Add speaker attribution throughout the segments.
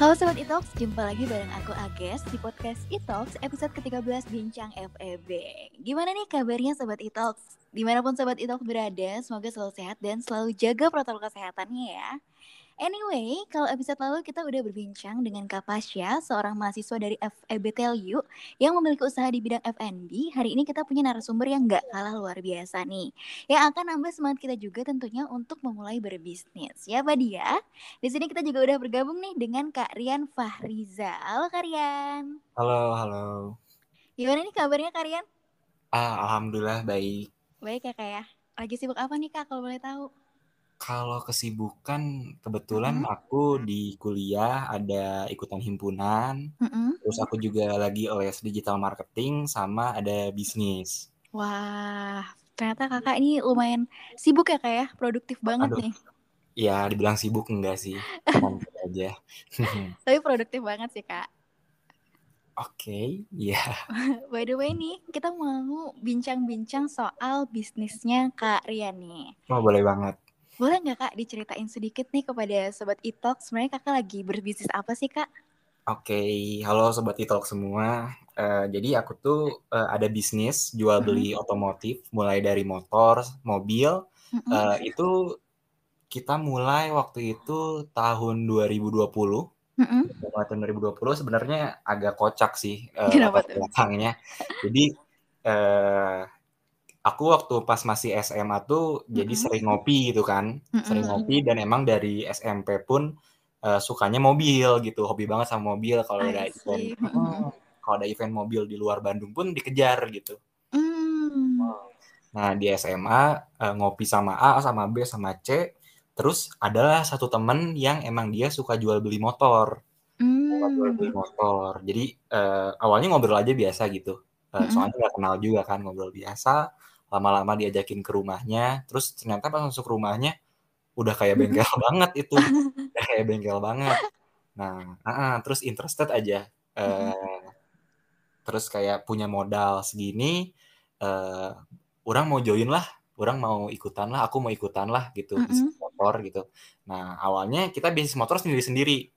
Speaker 1: Halo Sobat Itox, jumpa lagi bareng aku Ages di podcast Itox episode ke-13 Bincang FEB. Gimana nih kabarnya Sobat Itox? Di mana pun Sobat Itox berada, semoga selalu sehat dan selalu jaga protokol kesehatannya ya. Anyway, kalau episode lalu kita udah berbincang dengan Kak Pasya, seorang mahasiswa dari FEB TELU yang memiliki usaha di bidang F&B. Hari ini kita punya narasumber yang gak kalah luar biasa nih. Yang akan nambah semangat kita juga tentunya untuk memulai berbisnis. Ya Pak Dia? Di sini kita juga udah bergabung nih dengan Kak Rian Fahriza. Halo Kak Rian.
Speaker 2: Halo, halo.
Speaker 1: Gimana nih kabarnya Kak Rian?
Speaker 2: Ah, alhamdulillah baik.
Speaker 1: Baik ya Kak ya. Lagi sibuk apa nih Kak kalau boleh tahu?
Speaker 2: Kalau kesibukan, kebetulan
Speaker 1: Mhm.
Speaker 2: aku di kuliah ada ikutan himpunan,
Speaker 1: Mm-mm.
Speaker 2: terus aku juga lagi les digital marketing sama ada bisnis.
Speaker 1: Wah, ternyata kakak ini lumayan sibuk ya kak ya, produktif banget
Speaker 2: Aduh,
Speaker 1: nih.
Speaker 2: ya dibilang sibuk enggak sih, santai aja.
Speaker 1: Tapi produktif banget sih kak.
Speaker 2: Oke, ya.
Speaker 1: By the way nih, kita mau bincang-bincang soal bisnisnya Kak Rian nih.
Speaker 2: Oh, boleh banget.
Speaker 1: Boleh nggak kak diceritain sedikit nih kepada Sobat Itok, sebenarnya kakak lagi berbisnis apa sih kak?
Speaker 2: Oke, halo sobat Italk semua. Eh, jadi aku tuh eh, ada bisnis jual beli otomotif, mulai dari motor, mobil.
Speaker 1: Mm-mm.
Speaker 2: Eh, itu kita mulai waktu itu tahun 2020.
Speaker 1: Mm-mm.
Speaker 2: Mulai tahun 2020 sebenarnya agak kocak sih
Speaker 1: tuh?
Speaker 2: belakangnya. Jadi eh, aku waktu pas masih SMA tuh jadi
Speaker 1: Mm-mm.
Speaker 2: sering ngopi gitu kan, sering
Speaker 1: Mm-mm.
Speaker 2: ngopi dan emang dari SMP pun eh, sukanya mobil gitu, hobi banget sama mobil. Kalau ada event. Mm-mm. kalau ada event mobil di luar Bandung pun dikejar gitu.
Speaker 1: Mm.
Speaker 2: Nah di SMA eh, ngopi sama A, sama B, sama C. Terus adalah satu temen yang emang dia suka jual beli motor. Suka jual beli
Speaker 1: Mm.
Speaker 2: motor. Jadi eh, awalnya ngobrol aja biasa gitu. Eh,
Speaker 1: Mm-mm.
Speaker 2: soalnya nggak kenal juga kan ngobrol biasa. Lama-lama diajakin ke rumahnya. Terus ternyata pas masuk rumahnya udah kayak bengkel banget itu. Udah kayak bengkel banget. Nah, ah, ah, terus interested aja. Eh, terus kayak punya modal segini. Eh, orang mau join lah. Orang mau ikutan lah. Aku mau ikutan lah gitu. Bisnis
Speaker 1: Mm-mm.
Speaker 2: motor gitu. Nah, awalnya kita bisnis motor sendiri-sendiri.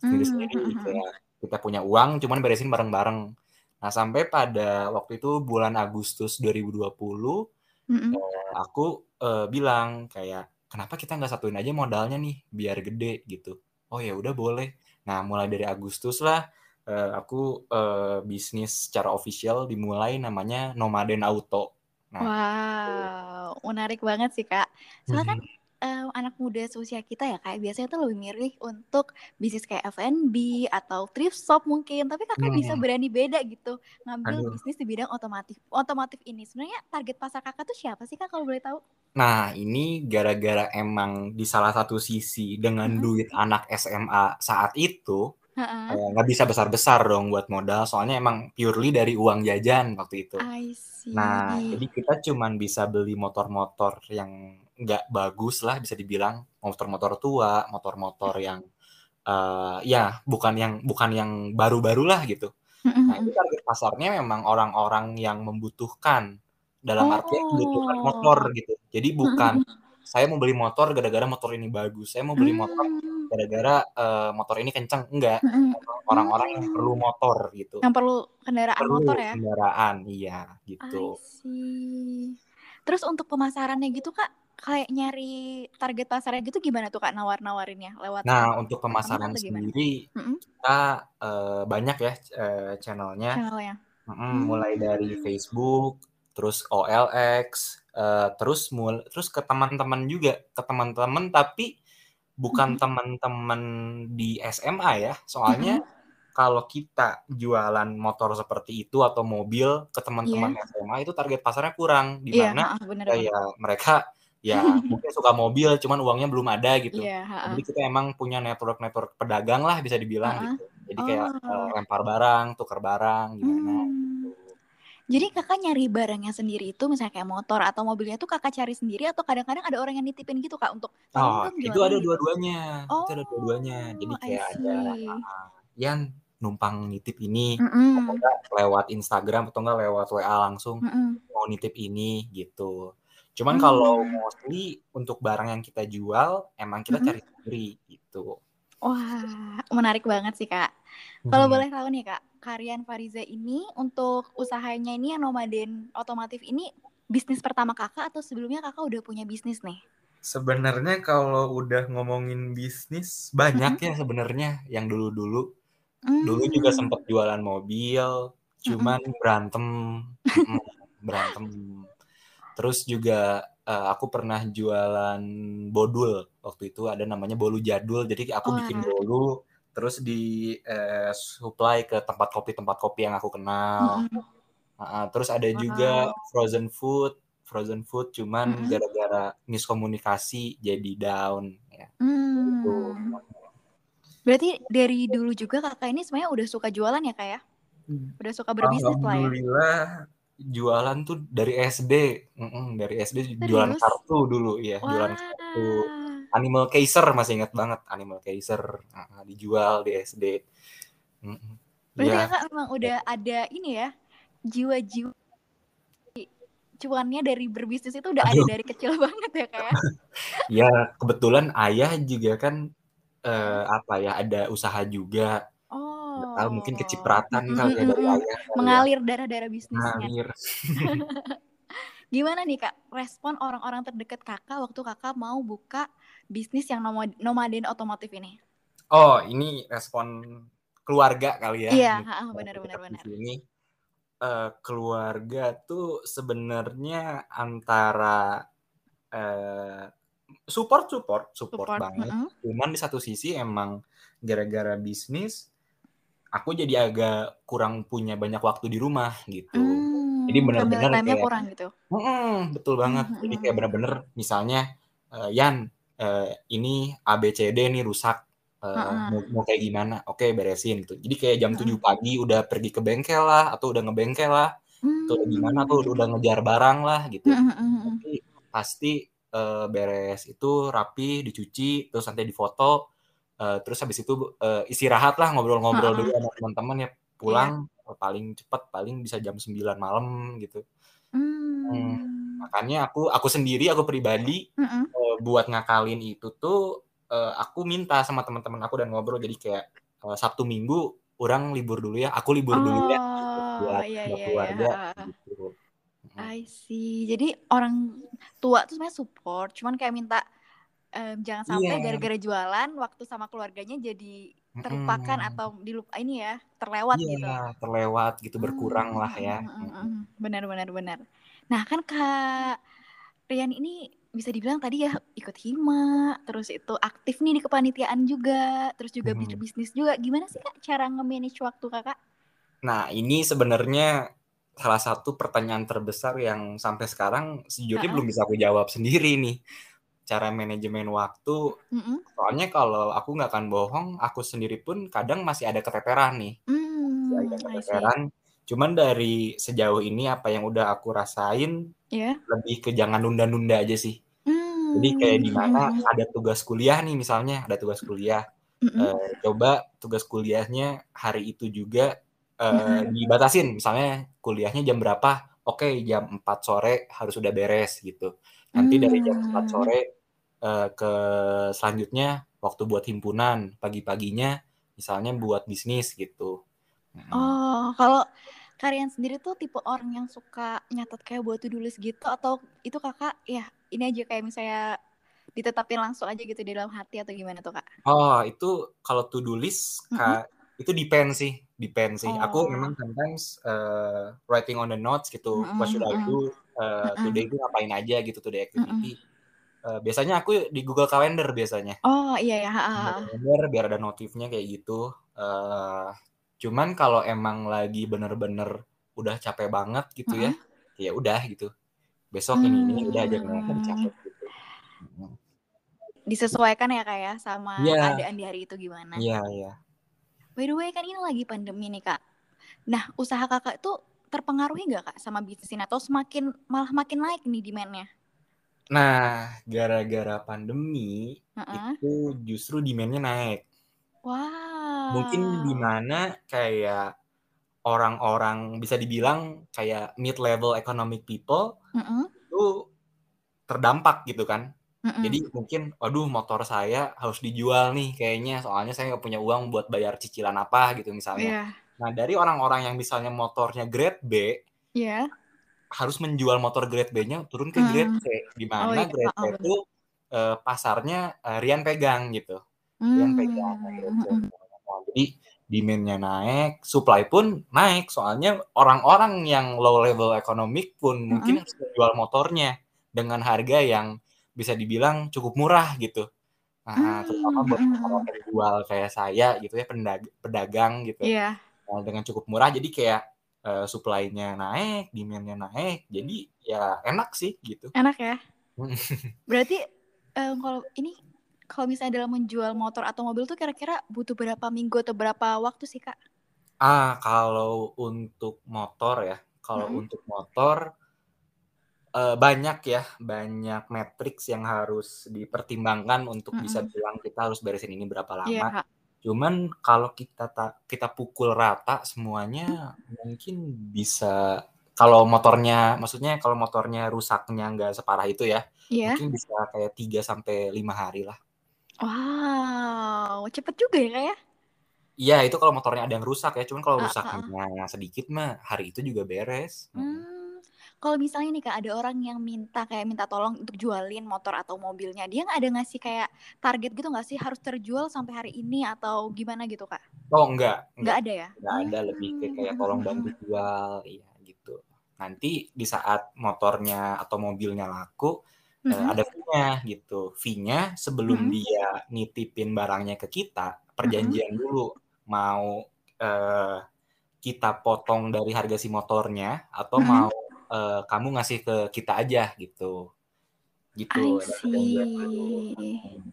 Speaker 2: Sendiri-sendiri.
Speaker 1: Mm-mm.
Speaker 2: Kayak kita punya uang cuman beresin bareng-bareng. Nah, sampai pada waktu itu bulan Agustus 2020
Speaker 1: Mm-mm.
Speaker 2: eh, aku eh, bilang kayak kenapa kita nggak satuin aja modalnya nih biar gede gitu. Oh ya udah boleh. Nah, mulai dari Agustus lah eh, aku eh, bisnis secara official dimulai namanya Nomaden Auto. Nah,
Speaker 1: Wow, menarik banget sih kak. Soalnya kan eh, anak muda seusia kita ya kak, biasanya tuh lebih milih untuk bisnis kayak F&B atau thrift shop mungkin. Tapi kakak bisa
Speaker 2: Hmm,
Speaker 1: berani beda gitu, ngambil
Speaker 2: aduh.
Speaker 1: bisnis di bidang otomotif. Otomotif ini sebenarnya target pasar kakak tuh siapa sih kak kalau boleh tahu?
Speaker 2: Nah, ini gara-gara emang di salah satu sisi dengan
Speaker 1: Mm-mm.
Speaker 2: duit anak SMA saat itu eh, nggak bisa besar-besar dong buat modal, soalnya emang purely dari uang jajan waktu itu.
Speaker 1: I
Speaker 2: Nah, jadi kita cuman bisa beli motor-motor yang nggak bagus lah bisa dibilang, motor-motor tua, motor-motor yang eh, ya bukan yang bukan yang baru-baru lah gitu. Nah, itu
Speaker 1: Mm-mm.
Speaker 2: target pasarnya memang orang-orang yang membutuhkan, dalam artian membutuhkan motor
Speaker 1: Oh.
Speaker 2: gitu. Jadi bukan saya mau beli motor gara-gara motor ini bagus, saya mau beli motor
Speaker 1: Hmm.
Speaker 2: gara-gara eh, motor ini kenceng, enggak. Orang-orang yang perlu
Speaker 1: Hmm.
Speaker 2: motor gitu.
Speaker 1: Yang perlu kendaraan
Speaker 2: Perlu
Speaker 1: motor ya?
Speaker 2: kendaraan, iya gitu.
Speaker 1: Terus untuk pemasarannya gitu kak, kayak nyari target pasarnya gitu gimana tuh kak nawar-nawarinnya? Lewat
Speaker 2: Nah, untuk pemasaran sendiri
Speaker 1: Mm-mm.
Speaker 2: kita eh, banyak ya eh, channelnya,
Speaker 1: Channelnya.
Speaker 2: Mm-mm, mulai dari
Speaker 1: Hmm.
Speaker 2: Facebook, terus OLX, eh, terus mul terus ke teman-teman juga, ke teman-teman tapi bukan
Speaker 1: Mm-mm.
Speaker 2: teman-teman di SMA ya. Soalnya
Speaker 1: Mm-mm.
Speaker 2: kalau kita jualan motor seperti itu atau mobil ke teman-teman SMA itu target pasarnya kurang, di
Speaker 1: Iya,
Speaker 2: mana
Speaker 1: banget.
Speaker 2: kayak mereka ya mungkin suka mobil cuman uangnya belum ada gitu.
Speaker 1: Ha-ha.
Speaker 2: Jadi kita emang punya network-network pedagang lah bisa dibilang gitu. Jadi kayak eh,
Speaker 1: Oh.
Speaker 2: lempar barang, tukar barang gimana
Speaker 1: Hmm.
Speaker 2: gitu.
Speaker 1: Jadi kakak nyari barangnya sendiri itu misalnya kayak motor atau mobilnya tuh kakak cari sendiri atau kadang-kadang ada orang yang nitipin gitu kak untuk
Speaker 2: Oh, itu ada dua-duanya. Itu ada dua-duanya. Jadi
Speaker 1: Oh,
Speaker 2: kayak ada
Speaker 1: see.
Speaker 2: ah, yang numpang nitip ini atau
Speaker 1: Mm-mm.
Speaker 2: enggak lewat Instagram atau enggak lewat WA langsung
Speaker 1: Mm-mm.
Speaker 2: mau nitip ini gitu. Cuman kalau
Speaker 1: Hmm.
Speaker 2: mostly untuk barang yang kita jual emang kita
Speaker 1: Mm-mm.
Speaker 2: cari sendiri gitu.
Speaker 1: Wah, menarik banget sih kak. Kalau
Speaker 2: Hmm.
Speaker 1: boleh tahu nih kak, Karian Fariza ini untuk usahanya ini yang nomaden otomotif ini bisnis pertama kakak atau sebelumnya kakak udah punya bisnis nih?
Speaker 2: Sebenarnya kalau udah ngomongin bisnis banyak ya sebenarnya yang dulu-dulu. Dulu juga
Speaker 1: Hmm.
Speaker 2: sempat jualan mobil, cuman berantem, mm, berantem. Terus juga eh, aku pernah jualan bodul waktu itu ada namanya bolu jadul. Jadi aku bikin
Speaker 1: Wah.
Speaker 2: bolu, terus di eh, supply ke tempat kopi tempat kopi yang aku kenal. Ah, terus ada juga frozen food, frozen food cuman
Speaker 1: Mm-mm.
Speaker 2: gara-gara miskomunikasi jadi down. Ya, gitu.
Speaker 1: Hmm. Berarti dari dulu juga kakak ini sebenarnya udah suka jualan ya kak ya? Udah suka berbisnis lah ya?
Speaker 2: Alhamdulillah jualan tuh dari SD, Mm-mm, dari SD jualan
Speaker 1: Serius?
Speaker 2: kartu dulu ya, jualan kartu.
Speaker 1: Wah.
Speaker 2: Animal Kaiser masih ingat banget Animal Kaiser Ah, dijual di SD. Mm-mm.
Speaker 1: Berarti
Speaker 2: Ya,
Speaker 1: kakak memang udah ada ini ya jiwa-jiwa cuannya dari berbisnis itu udah ada
Speaker 2: Aduh.
Speaker 1: dari kecil banget ya kak ya?
Speaker 2: ya kebetulan ayah juga kan eh, apa ya ada usaha juga. Nggak tahu mungkin
Speaker 1: Oh.
Speaker 2: kecipratan kali ya dari ayah. ya.
Speaker 1: Mengalir darah-darah bisnisnya.
Speaker 2: Ngalir.
Speaker 1: Gimana nih kak respon orang-orang terdekat kakak waktu kakak mau buka bisnis yang nomad- nomaden otomotif ini?
Speaker 2: Oh, ini respon keluarga kali ya.
Speaker 1: Iya,
Speaker 2: kalau
Speaker 1: benar, benar.
Speaker 2: sini. Eh, keluarga tuh sebenarnya antara eh, support support support
Speaker 1: Support.
Speaker 2: banget.
Speaker 1: mm-mm.
Speaker 2: Cuman di satu sisi emang gara-gara bisnis aku jadi agak kurang punya banyak waktu di rumah gitu.
Speaker 1: Hmm,
Speaker 2: Jadi benar-benar kayak
Speaker 1: kurang gitu.
Speaker 2: Mm-mm, betul banget.
Speaker 1: Mm-mm.
Speaker 2: Jadi kayak bener-bener misalnya eh, Yan eh, ini ABCD nih rusak. Eh,
Speaker 1: Heeh.
Speaker 2: mau, mau kayak gimana? Oke, beresin gitu. Jadi kayak jam 7
Speaker 1: Heeh.
Speaker 2: pagi udah pergi ke bengkel lah atau udah ngebengkel lah atau udah gimana
Speaker 1: Hmm.
Speaker 2: tuh udah ngejar barang lah gitu.
Speaker 1: Mm-mm-mm.
Speaker 2: Tapi pasti eh, beres itu rapi, dicuci, terus nanti difoto, eh, terus habis itu eh, istirahat lah ngobrol-ngobrol
Speaker 1: Heeh.
Speaker 2: dulu sama teman-teman ya pulang paling cepat paling bisa jam 9 malam gitu. Hmm,
Speaker 1: Hmm.
Speaker 2: makanya aku aku sendiri aku pribadi
Speaker 1: Mm-mm.
Speaker 2: eh, buat ngakalin itu tuh eh, aku minta sama teman-teman aku dan ngobrol jadi kayak eh, Sabtu Minggu orang libur dulu ya aku libur dulu ya gitu,
Speaker 1: Oh,
Speaker 2: buat
Speaker 1: iya
Speaker 2: buat
Speaker 1: iya iya.
Speaker 2: keluarga
Speaker 1: Ha-ha.
Speaker 2: gitu Mm.
Speaker 1: I see. Jadi orang tua tuh sebenarnya support, cuman kayak minta em, jangan sampai
Speaker 2: iya
Speaker 1: gara-gara jualan waktu sama keluarganya jadi terlupakan
Speaker 2: Mm-mm.
Speaker 1: atau dilupa ini ya terlewat gitu.
Speaker 2: iya terlewat gitu berkurang lah ya
Speaker 1: Hmm,
Speaker 2: Mm-mm.
Speaker 1: mm, mm. Benar benar benar. Nah kan kak Rian ini bisa dibilang tadi ya ikut hima, terus itu aktif nih di kepanitiaan juga, terus juga
Speaker 2: Mhm.
Speaker 1: bisnis juga. Gimana sih kak cara nge-manage waktu kakak?
Speaker 2: Nah, ini sebenarnya salah satu pertanyaan terbesar yang sampai sekarang sejujurnya
Speaker 1: Ha-ha.
Speaker 2: belum bisa aku jawab sendiri nih. Cara manajemen waktu,
Speaker 1: Mm-mm.
Speaker 2: soalnya kalau aku nggak akan bohong, aku sendiri pun kadang masih ada keteteran nih. Masih ada
Speaker 1: Hmm,
Speaker 2: keteteran. Cuman dari sejauh ini apa yang udah aku rasain
Speaker 1: Ya.
Speaker 2: lebih ke jangan nunda-nunda aja sih. Jadi kayak di mana
Speaker 1: Hmm.
Speaker 2: ada tugas kuliah nih misalnya, ada tugas kuliah.
Speaker 1: Mm-mm.
Speaker 2: Eh, coba tugas kuliahnya hari itu juga eh,
Speaker 1: Mm-mm.
Speaker 2: dibatasin misalnya kuliahnya jam berapa oke jam 4 sore harus udah beres gitu nanti dari jam 4
Speaker 1: Hmm.
Speaker 2: sore eh, ke selanjutnya waktu buat himpunan pagi-paginya misalnya buat bisnis gitu.
Speaker 1: Oh, kalau kalian sendiri tuh tipe orang yang suka nyatet kayak buat to-do list gitu atau itu kakak ya ini aja kayak misalnya ditetapin langsung aja gitu di dalam hati atau gimana tuh kak?
Speaker 2: oh itu kalau to do list. Kak, itu depend sih depend sih aku
Speaker 1: Oh.
Speaker 2: memang sometimes eh, writing on the notes gitu what should I do Eh,
Speaker 1: Mm-mm.
Speaker 2: today itu ngapain aja gitu today activity Eh, biasanya aku di Google Calendar biasanya
Speaker 1: Oh iya ya.
Speaker 2: Calendar biar ada notifnya kayak gitu Eh, cuman kalau emang lagi bener-bener udah capek banget gitu ya
Speaker 1: Mm-mm.
Speaker 2: ya udah gitu besok ini ini udah aja nggak
Speaker 1: Hmm.
Speaker 2: capek gitu.
Speaker 1: Disesuaikan ya kak ya sama
Speaker 2: Iya.
Speaker 1: keadaan di hari itu gimana?
Speaker 2: iya iya
Speaker 1: By the way kan ini lagi pandemi nih kak. Nah usaha kakak tuh terpengaruhi nggak kak sama bisnis ini atau semakin malah makin naik nih demand-nya?
Speaker 2: Nah gara-gara pandemi
Speaker 1: Heeh.
Speaker 2: itu justru demand-nya naik mungkin di
Speaker 1: Wow.
Speaker 2: mana kayak orang-orang bisa dibilang kayak mid level economic people
Speaker 1: Mm-mm.
Speaker 2: itu terdampak gitu kan
Speaker 1: Mm-mm.
Speaker 2: Jadi mungkin, waduh motor saya harus dijual nih kayaknya, soalnya saya nggak punya uang buat bayar cicilan apa gitu misalnya.
Speaker 1: Iya.
Speaker 2: Nah dari orang-orang yang misalnya motornya grade B,
Speaker 1: Iya.
Speaker 2: Harus menjual motor grade B-nya turun ke
Speaker 1: Mm.
Speaker 2: grade C, di
Speaker 1: Oh
Speaker 2: mana
Speaker 1: iya,
Speaker 2: grade C itu eh, pasarnya eh, Rian pegang gitu. Rian pegang
Speaker 1: Hmm,
Speaker 2: grade C.
Speaker 1: mm-mm.
Speaker 2: Nah, jadi demand-nya naik, supply pun naik. Soalnya orang-orang yang low level ekonomik pun mungkin
Speaker 1: Mm-mm.
Speaker 2: harus menjual motornya dengan harga yang bisa dibilang cukup murah gitu. Nah, terutama
Speaker 1: Hmm,
Speaker 2: buat para
Speaker 1: mm-mm.
Speaker 2: penjual kayak saya gitu ya, pendag- pedagang gitu.
Speaker 1: Iya.
Speaker 2: Nah, dengan cukup murah jadi kayak eh, supply-nya naik, demand-nya naik. Jadi ya enak sih gitu.
Speaker 1: Enak ya.
Speaker 2: Mm.
Speaker 1: Berarti eh, kalau ini kalau misalnya dalam menjual motor atau mobil tuh kira-kira butuh berapa minggu atau berapa waktu sih kak?
Speaker 2: Ah, kalau untuk motor ya, kalau
Speaker 1: Mm-mm.
Speaker 2: untuk motor eh, banyak ya, banyak matriks yang harus dipertimbangkan untuk bisa
Speaker 1: Mm-mm.
Speaker 2: bilang kita harus beresin ini berapa
Speaker 1: Iya
Speaker 2: lama.
Speaker 1: kak.
Speaker 2: Cuman kalau kita ta- kita pukul rata semuanya mungkin bisa kalau motornya maksudnya kalau motornya rusaknya nggak separah itu ya,
Speaker 1: Iya.
Speaker 2: mungkin bisa kayak 3 sampai 5 hari lah.
Speaker 1: Wow, cepet juga ya kak ya?
Speaker 2: Iya, itu kalau motornya ada yang rusak ya. Cuman kalau
Speaker 1: Ah, ah, ah.
Speaker 2: rusaknya sedikit mah hari itu juga beres.
Speaker 1: Hmm, kalau misalnya nih kak ada orang yang minta kayak minta tolong untuk jualin motor atau mobilnya, dia nggak ada ngasih kayak target gitu nggak sih harus terjual sampai hari ini atau gimana gitu kak?
Speaker 2: Oh, enggak,
Speaker 1: Nggak
Speaker 2: enggak.
Speaker 1: ada ya?
Speaker 2: Nggak ada lebih ke kayak
Speaker 1: Hmm,
Speaker 2: tolong bantu jual, iya gitu. Nanti di saat motornya atau mobilnya laku
Speaker 1: Mm-mm.
Speaker 2: ada fee-nya gitu. Fee-nya sebelum
Speaker 1: Mm-mm.
Speaker 2: dia nitipin barangnya ke kita,
Speaker 1: Mm-mm.
Speaker 2: perjanjian dulu mau eh, kita potong dari harga si motornya atau
Speaker 1: Mm-mm.
Speaker 2: mau eh, kamu ngasih ke kita aja gitu. Gitu. Hmm.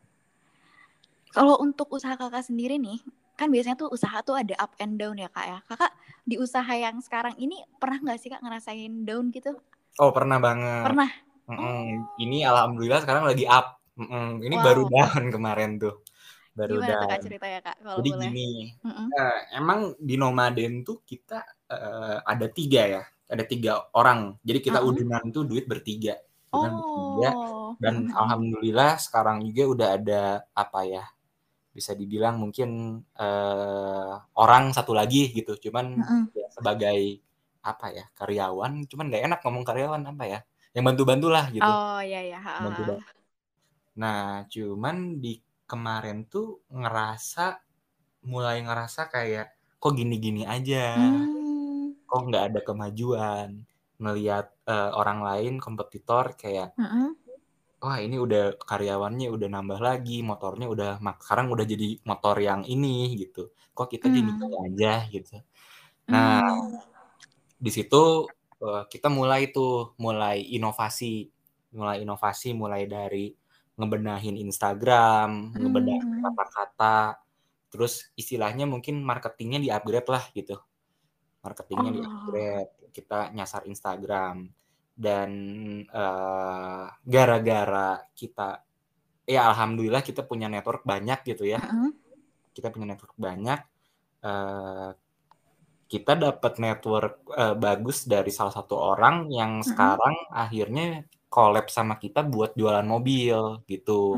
Speaker 1: Kalau untuk usaha kakak sendiri nih, kan biasanya tuh usaha tuh ada up and down ya kak ya. Kakak di usaha yang sekarang ini pernah nggak sih kak ngerasain down gitu?
Speaker 2: Oh, pernah banget.
Speaker 1: Pernah.
Speaker 2: Mm-mm.
Speaker 1: Oh,
Speaker 2: Ini alhamdulillah sekarang lagi up. Mm-mm. Ini baru
Speaker 1: wow.
Speaker 2: down kemarin tuh. Baru
Speaker 1: Gimana tuh kak
Speaker 2: down.
Speaker 1: ceritanya kak kalau
Speaker 2: Jadi
Speaker 1: boleh?
Speaker 2: gini,
Speaker 1: Mm-mm.
Speaker 2: eh, emang di Nomaden tuh kita eh, ada tiga ya, ada tiga orang. Jadi kita
Speaker 1: Mm-mm.
Speaker 2: udunan tuh duit bertiga, udunan bertiga.
Speaker 1: Oh.
Speaker 2: Dan
Speaker 1: Mm-mm.
Speaker 2: alhamdulillah sekarang juga udah ada apa ya, bisa dibilang mungkin eh, orang satu lagi gitu. Cuman
Speaker 1: Mm-mm.
Speaker 2: ya sebagai apa ya karyawan, cuman nggak enak ngomong karyawan apa ya, yang bantu-bantu lah gitu,
Speaker 1: Oh iya ya.
Speaker 2: bantu Nah, cuman di kemarin tuh ngerasa mulai ngerasa kayak kok gini-gini aja,
Speaker 1: Hmm.
Speaker 2: Kok nggak ada kemajuan. Ngelihat eh, orang lain kompetitor kayak
Speaker 1: Mm-mm.
Speaker 2: wah ini udah karyawannya udah nambah lagi, motornya udah mak- sekarang udah jadi motor yang ini gitu. Kok kita gini
Speaker 1: Hmm.
Speaker 2: aja gitu. Nah,
Speaker 1: Hmm.
Speaker 2: di situ eh, kita mulai tuh mulai inovasi, mulai inovasi mulai dari ngebenahin Instagram, ngebenahin
Speaker 1: Hmm.
Speaker 2: kata-kata, terus istilahnya mungkin marketingnya di-upgrade lah gitu. Marketingnya
Speaker 1: Oh.
Speaker 2: di-upgrade, kita nyasar Instagram dan eh, gara-gara kita ya alhamdulillah kita punya network banyak gitu ya.
Speaker 1: Mm-mm.
Speaker 2: Kita punya network banyak eh, kita dapat network eh, bagus dari salah satu orang yang
Speaker 1: Mm-mm.
Speaker 2: sekarang akhirnya collab sama kita buat jualan mobil gitu.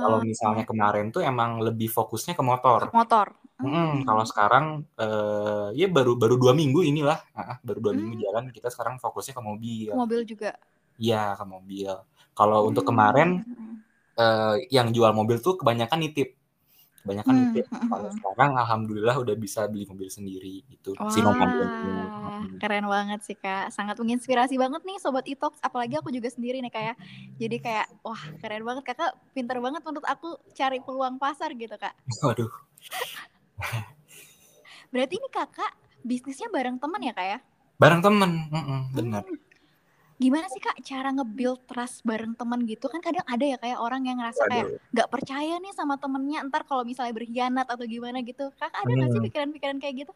Speaker 2: Kalau
Speaker 1: Wow.
Speaker 2: misalnya kemarin tuh emang lebih fokusnya ke
Speaker 1: Ke
Speaker 2: motor.
Speaker 1: Hmm.
Speaker 2: kalau sekarang eh, ya baru baru dua minggu inilah, Ah, baru dua minggu
Speaker 1: Hmm.
Speaker 2: jalan kita sekarang fokusnya ke
Speaker 1: Ke
Speaker 2: mobil.
Speaker 1: mobil juga.
Speaker 2: Iya ke mobil. Kalau untuk kemarin
Speaker 1: Hmm.
Speaker 2: eh, yang jual mobil tuh kebanyakan nitip, kebanyakan
Speaker 1: Hmm.
Speaker 2: nitip. Kalau
Speaker 1: Hmm.
Speaker 2: sekarang alhamdulillah udah bisa beli mobil sendiri gitu. Ini.
Speaker 1: Wah, keren banget sih kak. Sangat menginspirasi banget nih sobat Itox. Apalagi aku juga sendiri nih kayak. Jadi kayak wah keren banget kakak. Pinter banget menurut aku cari peluang pasar gitu kak.
Speaker 2: Waduh.
Speaker 1: Berarti ini kakak bisnisnya bareng teman ya kak ya?
Speaker 2: Bareng temen, mm-mm, bener.
Speaker 1: Hmm. Gimana sih kak cara nge-build trust bareng teman gitu kan kadang ada ya kayak orang yang ngerasa kayak
Speaker 2: Waduh.
Speaker 1: nggak percaya nih sama temennya ntar kalau misalnya berkhianat atau gimana gitu kakak ada nggak sih
Speaker 2: Hmm.
Speaker 1: pikiran-pikiran kayak gitu?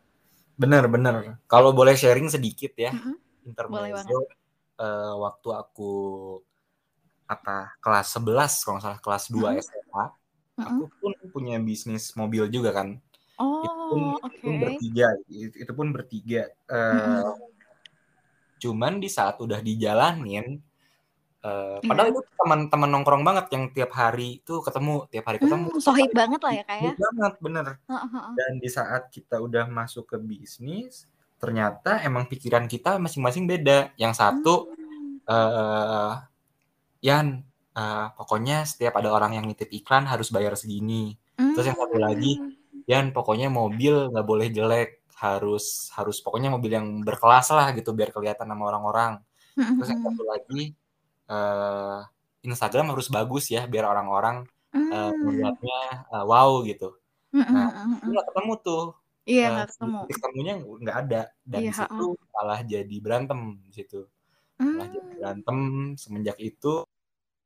Speaker 2: Bener bener. Kalau boleh sharing sedikit ya.
Speaker 1: Boleh banget.
Speaker 2: intermezzo. eh, waktu aku apa kelas 11 kalau nggak salah kelas 2
Speaker 1: Mm-mm.
Speaker 2: SMA,
Speaker 1: Mm-mm.
Speaker 2: aku pun punya bisnis mobil juga kan. Itu pun
Speaker 1: Oh
Speaker 2: itu pun bertiga, itu, itu pun bertiga. Eh,
Speaker 1: Mm-mm.
Speaker 2: cuman di saat udah dijalanin, Uh, padahal yeah. itu teman-teman nongkrong banget yang tiap hari tuh ketemu, tiap hari ketemu.
Speaker 1: Hmm, sohib banget lah ya kayak.
Speaker 2: Ya? banget, bener. Uh, uh, uh. Dan di saat kita udah masuk ke bisnis, ternyata emang pikiran kita masing-masing beda. Yang satu, hmm. uh, Yan, uh, pokoknya setiap ada orang yang nitip iklan harus bayar segini. Hmm. Terus yang satu lagi, hmm. Yan, pokoknya mobil nggak boleh jelek, harus harus pokoknya mobil yang berkelas lah gitu biar kelihatan sama orang-orang. Hmm. Terus yang satu lagi uh, Instagram harus bagus ya biar orang-orang uh, melihatnya uh, wow gitu. Nah, itu nggak ketemu tuh.
Speaker 1: Iya nggak ketemu.
Speaker 2: Ketemunya nggak ada dan iya, situ malah jadi berantem di situ. Malah jadi berantem semenjak itu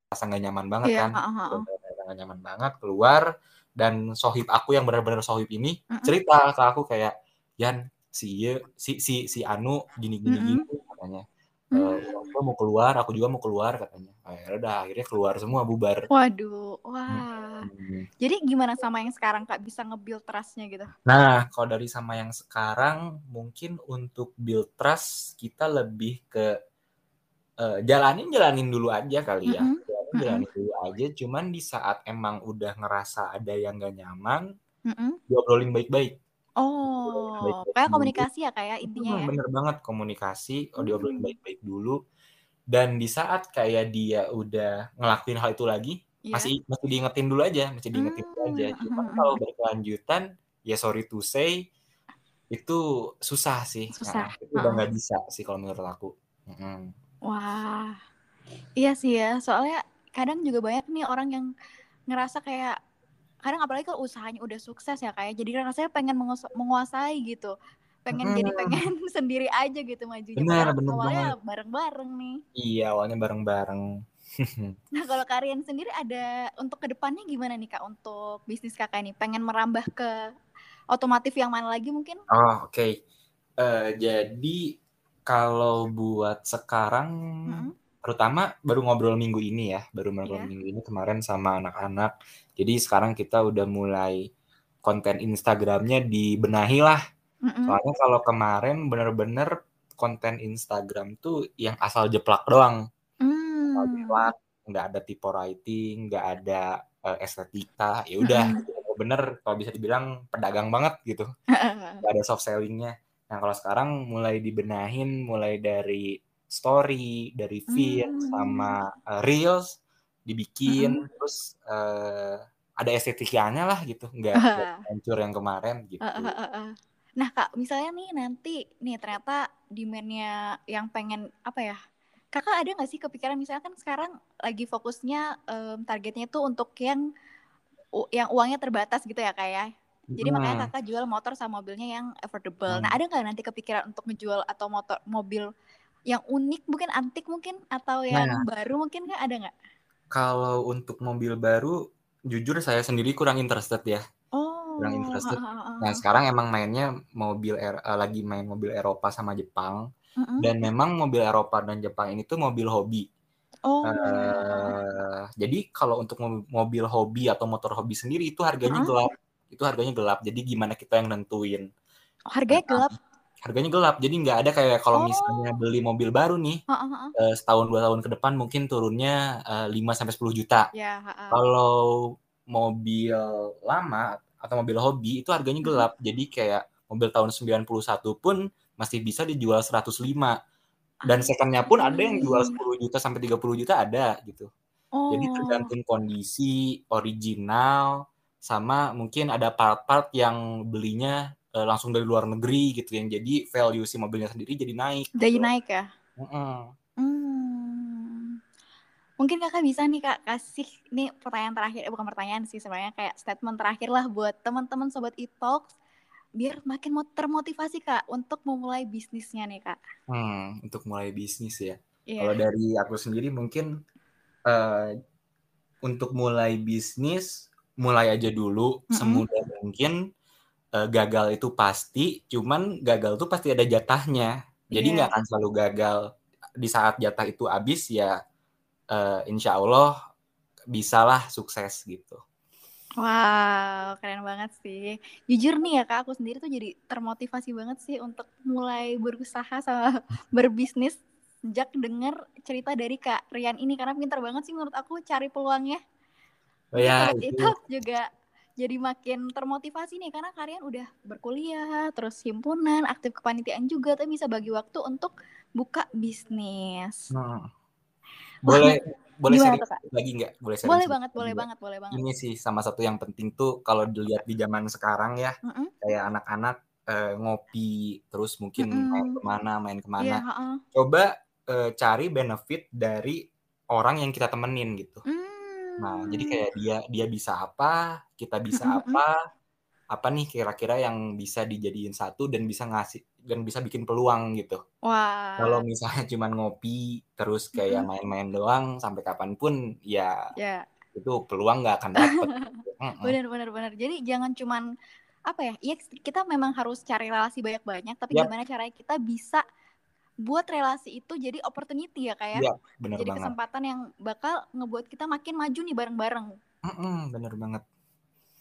Speaker 2: rasa nggak nyaman banget iya, kan. Uh. nyaman banget keluar dan sohib aku yang benar-benar sohib ini uh. cerita ke aku kayak Yan si si si si Anu gini gini uh. gini katanya Uh, aku mau keluar, aku juga mau keluar katanya. Akhirnya udah akhirnya keluar semua bubar.
Speaker 1: Waduh, wah. Hmm. Jadi gimana sama yang sekarang kak bisa nge-build trustnya gitu?
Speaker 2: Nah, kalau dari sama yang sekarang mungkin untuk build trust kita lebih ke uh, jalanin jalanin dulu aja kali ya. Mm -hmm. Jalanin, jalanin dulu aja. Cuman di saat emang udah ngerasa ada yang gak nyaman, mm -hmm. diobrolin baik-baik
Speaker 1: Oh, kayak komunikasi ya kayak intinya ya?
Speaker 2: Bener banget komunikasi, oh diobrolin hmm. baik-baik dulu. Dan di saat kayak dia udah ngelakuin hal itu lagi, yeah. masih masih diingetin dulu aja, masih diingetin dulu aja. Hmm, Cuman hmm, kalau berkelanjutan, ya sorry to say, itu susah sih. Susah. Nah, itu udah nggak bisa sih kalau menurut aku.
Speaker 1: Hmm. Wah, iya sih ya. Soalnya kadang juga banyak nih orang yang ngerasa kayak kadang apalagi kalau usahanya udah sukses ya kayak ya, jadi rasanya pengen menguasai gitu. Pengen hmm. jadi pengen sendiri aja gitu maju
Speaker 2: benar, benar
Speaker 1: awalnya bareng-bareng nih.
Speaker 2: Iya awalnya bareng-bareng.
Speaker 1: Nah kalau kalian sendiri ada untuk ke depannya gimana nih kak untuk bisnis kakak ini? Pengen merambah ke otomotif yang mana lagi mungkin?
Speaker 2: Oh oke. Okay. uh, eh, jadi kalau buat sekarang hmm terutama baru ngobrol minggu ini ya, baru ngobrol yeah. minggu ini kemarin sama anak-anak. Jadi sekarang kita udah mulai konten Instagramnya dibenahi lah. Mm-hmm. Soalnya kalau kemarin bener-bener konten Instagram tuh yang asal jeplak doang. Mm. Asal jeplak, nggak ada typo writing, nggak ada uh, estetika. Ya udah, mm-hmm. bener kalau bisa dibilang pedagang banget gitu. Nggak ada soft sellingnya. Nah kalau sekarang mulai dibenahin, mulai dari story, dari feed hmm. sama uh, reels dibikin hmm. terus uh, ada estetikanya lah gitu, nggak uh. hancur yang kemarin gitu. Uh, uh, uh,
Speaker 1: uh. Nah kak, misalnya nih nanti nih ternyata demandnya yang pengen apa ya? Kakak ada nggak sih kepikiran misalnya kan sekarang lagi fokusnya um, targetnya tuh untuk yang yang uangnya terbatas gitu ya kayak. Ya? Jadi hmm. makanya kakak jual motor sama mobilnya yang affordable. Hmm. Nah ada nggak nanti kepikiran untuk ngejual atau motor mobil yang unik mungkin antik mungkin atau yang nah, baru mungkin nggak ada nggak?
Speaker 2: Kalau untuk mobil baru, jujur saya sendiri kurang interested ya. Oh. Kurang interested. Nah sekarang emang mainnya mobil er, uh, lagi main mobil Eropa sama Jepang. Uh -uh. Dan memang mobil Eropa dan Jepang ini tuh mobil hobi. Oh. Uh, jadi kalau untuk mobil hobi atau motor hobi sendiri itu harganya uh -huh. gelap. Itu harganya gelap. Jadi gimana kita yang nentuin?
Speaker 1: Oh, harganya nah, gelap
Speaker 2: harganya gelap jadi nggak ada kayak kalau oh. misalnya beli mobil baru nih uh, uh, uh. Uh, setahun dua tahun ke depan mungkin turunnya uh, eh, 5 sampai sepuluh juta yeah, uh, uh. kalau mobil lama atau mobil hobi itu harganya gelap uh. jadi kayak mobil tahun 91 pun masih bisa dijual 105 dan secondnya pun ada yang jual 10 juta sampai 30 juta ada gitu oh. jadi tergantung kondisi original sama mungkin ada part-part yang belinya uh, langsung dari luar negeri gitu yang jadi value si mobilnya sendiri jadi naik.
Speaker 1: Jadi gitu. naik ya. Mm -hmm. hmm. Mungkin kakak bisa nih kak kasih nih pertanyaan terakhir, eh, bukan pertanyaan sih sebenarnya kayak statement terakhir lah buat teman-teman sobat e biar makin termotivasi kak untuk memulai bisnisnya nih kak.
Speaker 2: Hmm, untuk mulai bisnis ya. Yeah. Kalau dari aku sendiri mungkin uh, untuk mulai bisnis mulai aja dulu mm -hmm. semudah mungkin uh, gagal itu pasti, cuman gagal tuh pasti ada jatahnya. Jadi nggak yeah. akan selalu gagal di saat jatah itu habis ya uh, insya Allah bisalah sukses gitu.
Speaker 1: Wow, keren banget sih. Jujur nih ya kak, aku sendiri tuh jadi termotivasi banget sih untuk mulai berusaha sama berbisnis sejak denger cerita dari Kak Rian ini karena pintar banget sih menurut aku cari peluangnya.
Speaker 2: Oh ya, itu.
Speaker 1: Italks juga jadi makin termotivasi nih karena kalian udah berkuliah, terus himpunan, aktif kepanitiaan juga, tapi bisa bagi waktu untuk buka bisnis.
Speaker 2: Hmm. Boleh boleh sharing
Speaker 1: Kak?
Speaker 2: lagi nggak? Boleh sharing
Speaker 1: Boleh banget, boleh
Speaker 2: juga?
Speaker 1: banget, boleh banget.
Speaker 2: Ini sih sama satu yang penting tuh kalau dilihat di zaman sekarang ya,
Speaker 1: Mm-mm.
Speaker 2: kayak anak-anak eh, ngopi terus mungkin main
Speaker 1: Mm-mm.
Speaker 2: ke mana main
Speaker 1: Iya,
Speaker 2: ke mana.
Speaker 1: heeh.
Speaker 2: Coba eh, cari benefit dari orang yang kita temenin gitu. Nah, jadi
Speaker 1: Hmm.
Speaker 2: kayak dia dia bisa apa, kita bisa
Speaker 1: Mm-mm, mm-mm.
Speaker 2: apa, apa nih kira-kira yang bisa dijadiin satu dan bisa ngasih dan bisa bikin peluang gitu. Kalau
Speaker 1: Wah,
Speaker 2: misalnya cuman ngopi terus kayak main-main doang sampai kapan pun ya
Speaker 1: ya
Speaker 2: itu peluang nggak akan dapet. Mm-mm.
Speaker 1: benar benar benar. Jadi jangan cuman apa ya? Iya kita memang harus cari relasi banyak-banyak, tapi
Speaker 2: Yap,
Speaker 1: gimana caranya kita bisa buat relasi itu jadi opportunity ya kayak.
Speaker 2: iya bener
Speaker 1: Jadi
Speaker 2: banget.
Speaker 1: kesempatan yang bakal ngebuat kita makin maju nih bareng-bareng.
Speaker 2: Mm-mm, bener banget.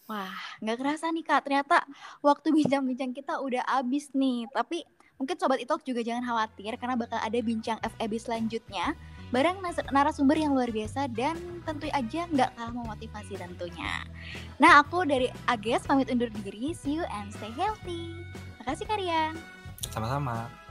Speaker 1: Wah, nggak kerasa nih Kak, ternyata waktu bincang-bincang kita udah habis nih. Tapi mungkin Sobat Italk juga jangan khawatir karena bakal ada bincang FEB selanjutnya bareng narasumber yang luar biasa dan tentu aja nggak kalah memotivasi tentunya. Nah, aku dari Ages pamit undur diri. See you and stay healthy. Makasih kalian.
Speaker 2: Sama-sama.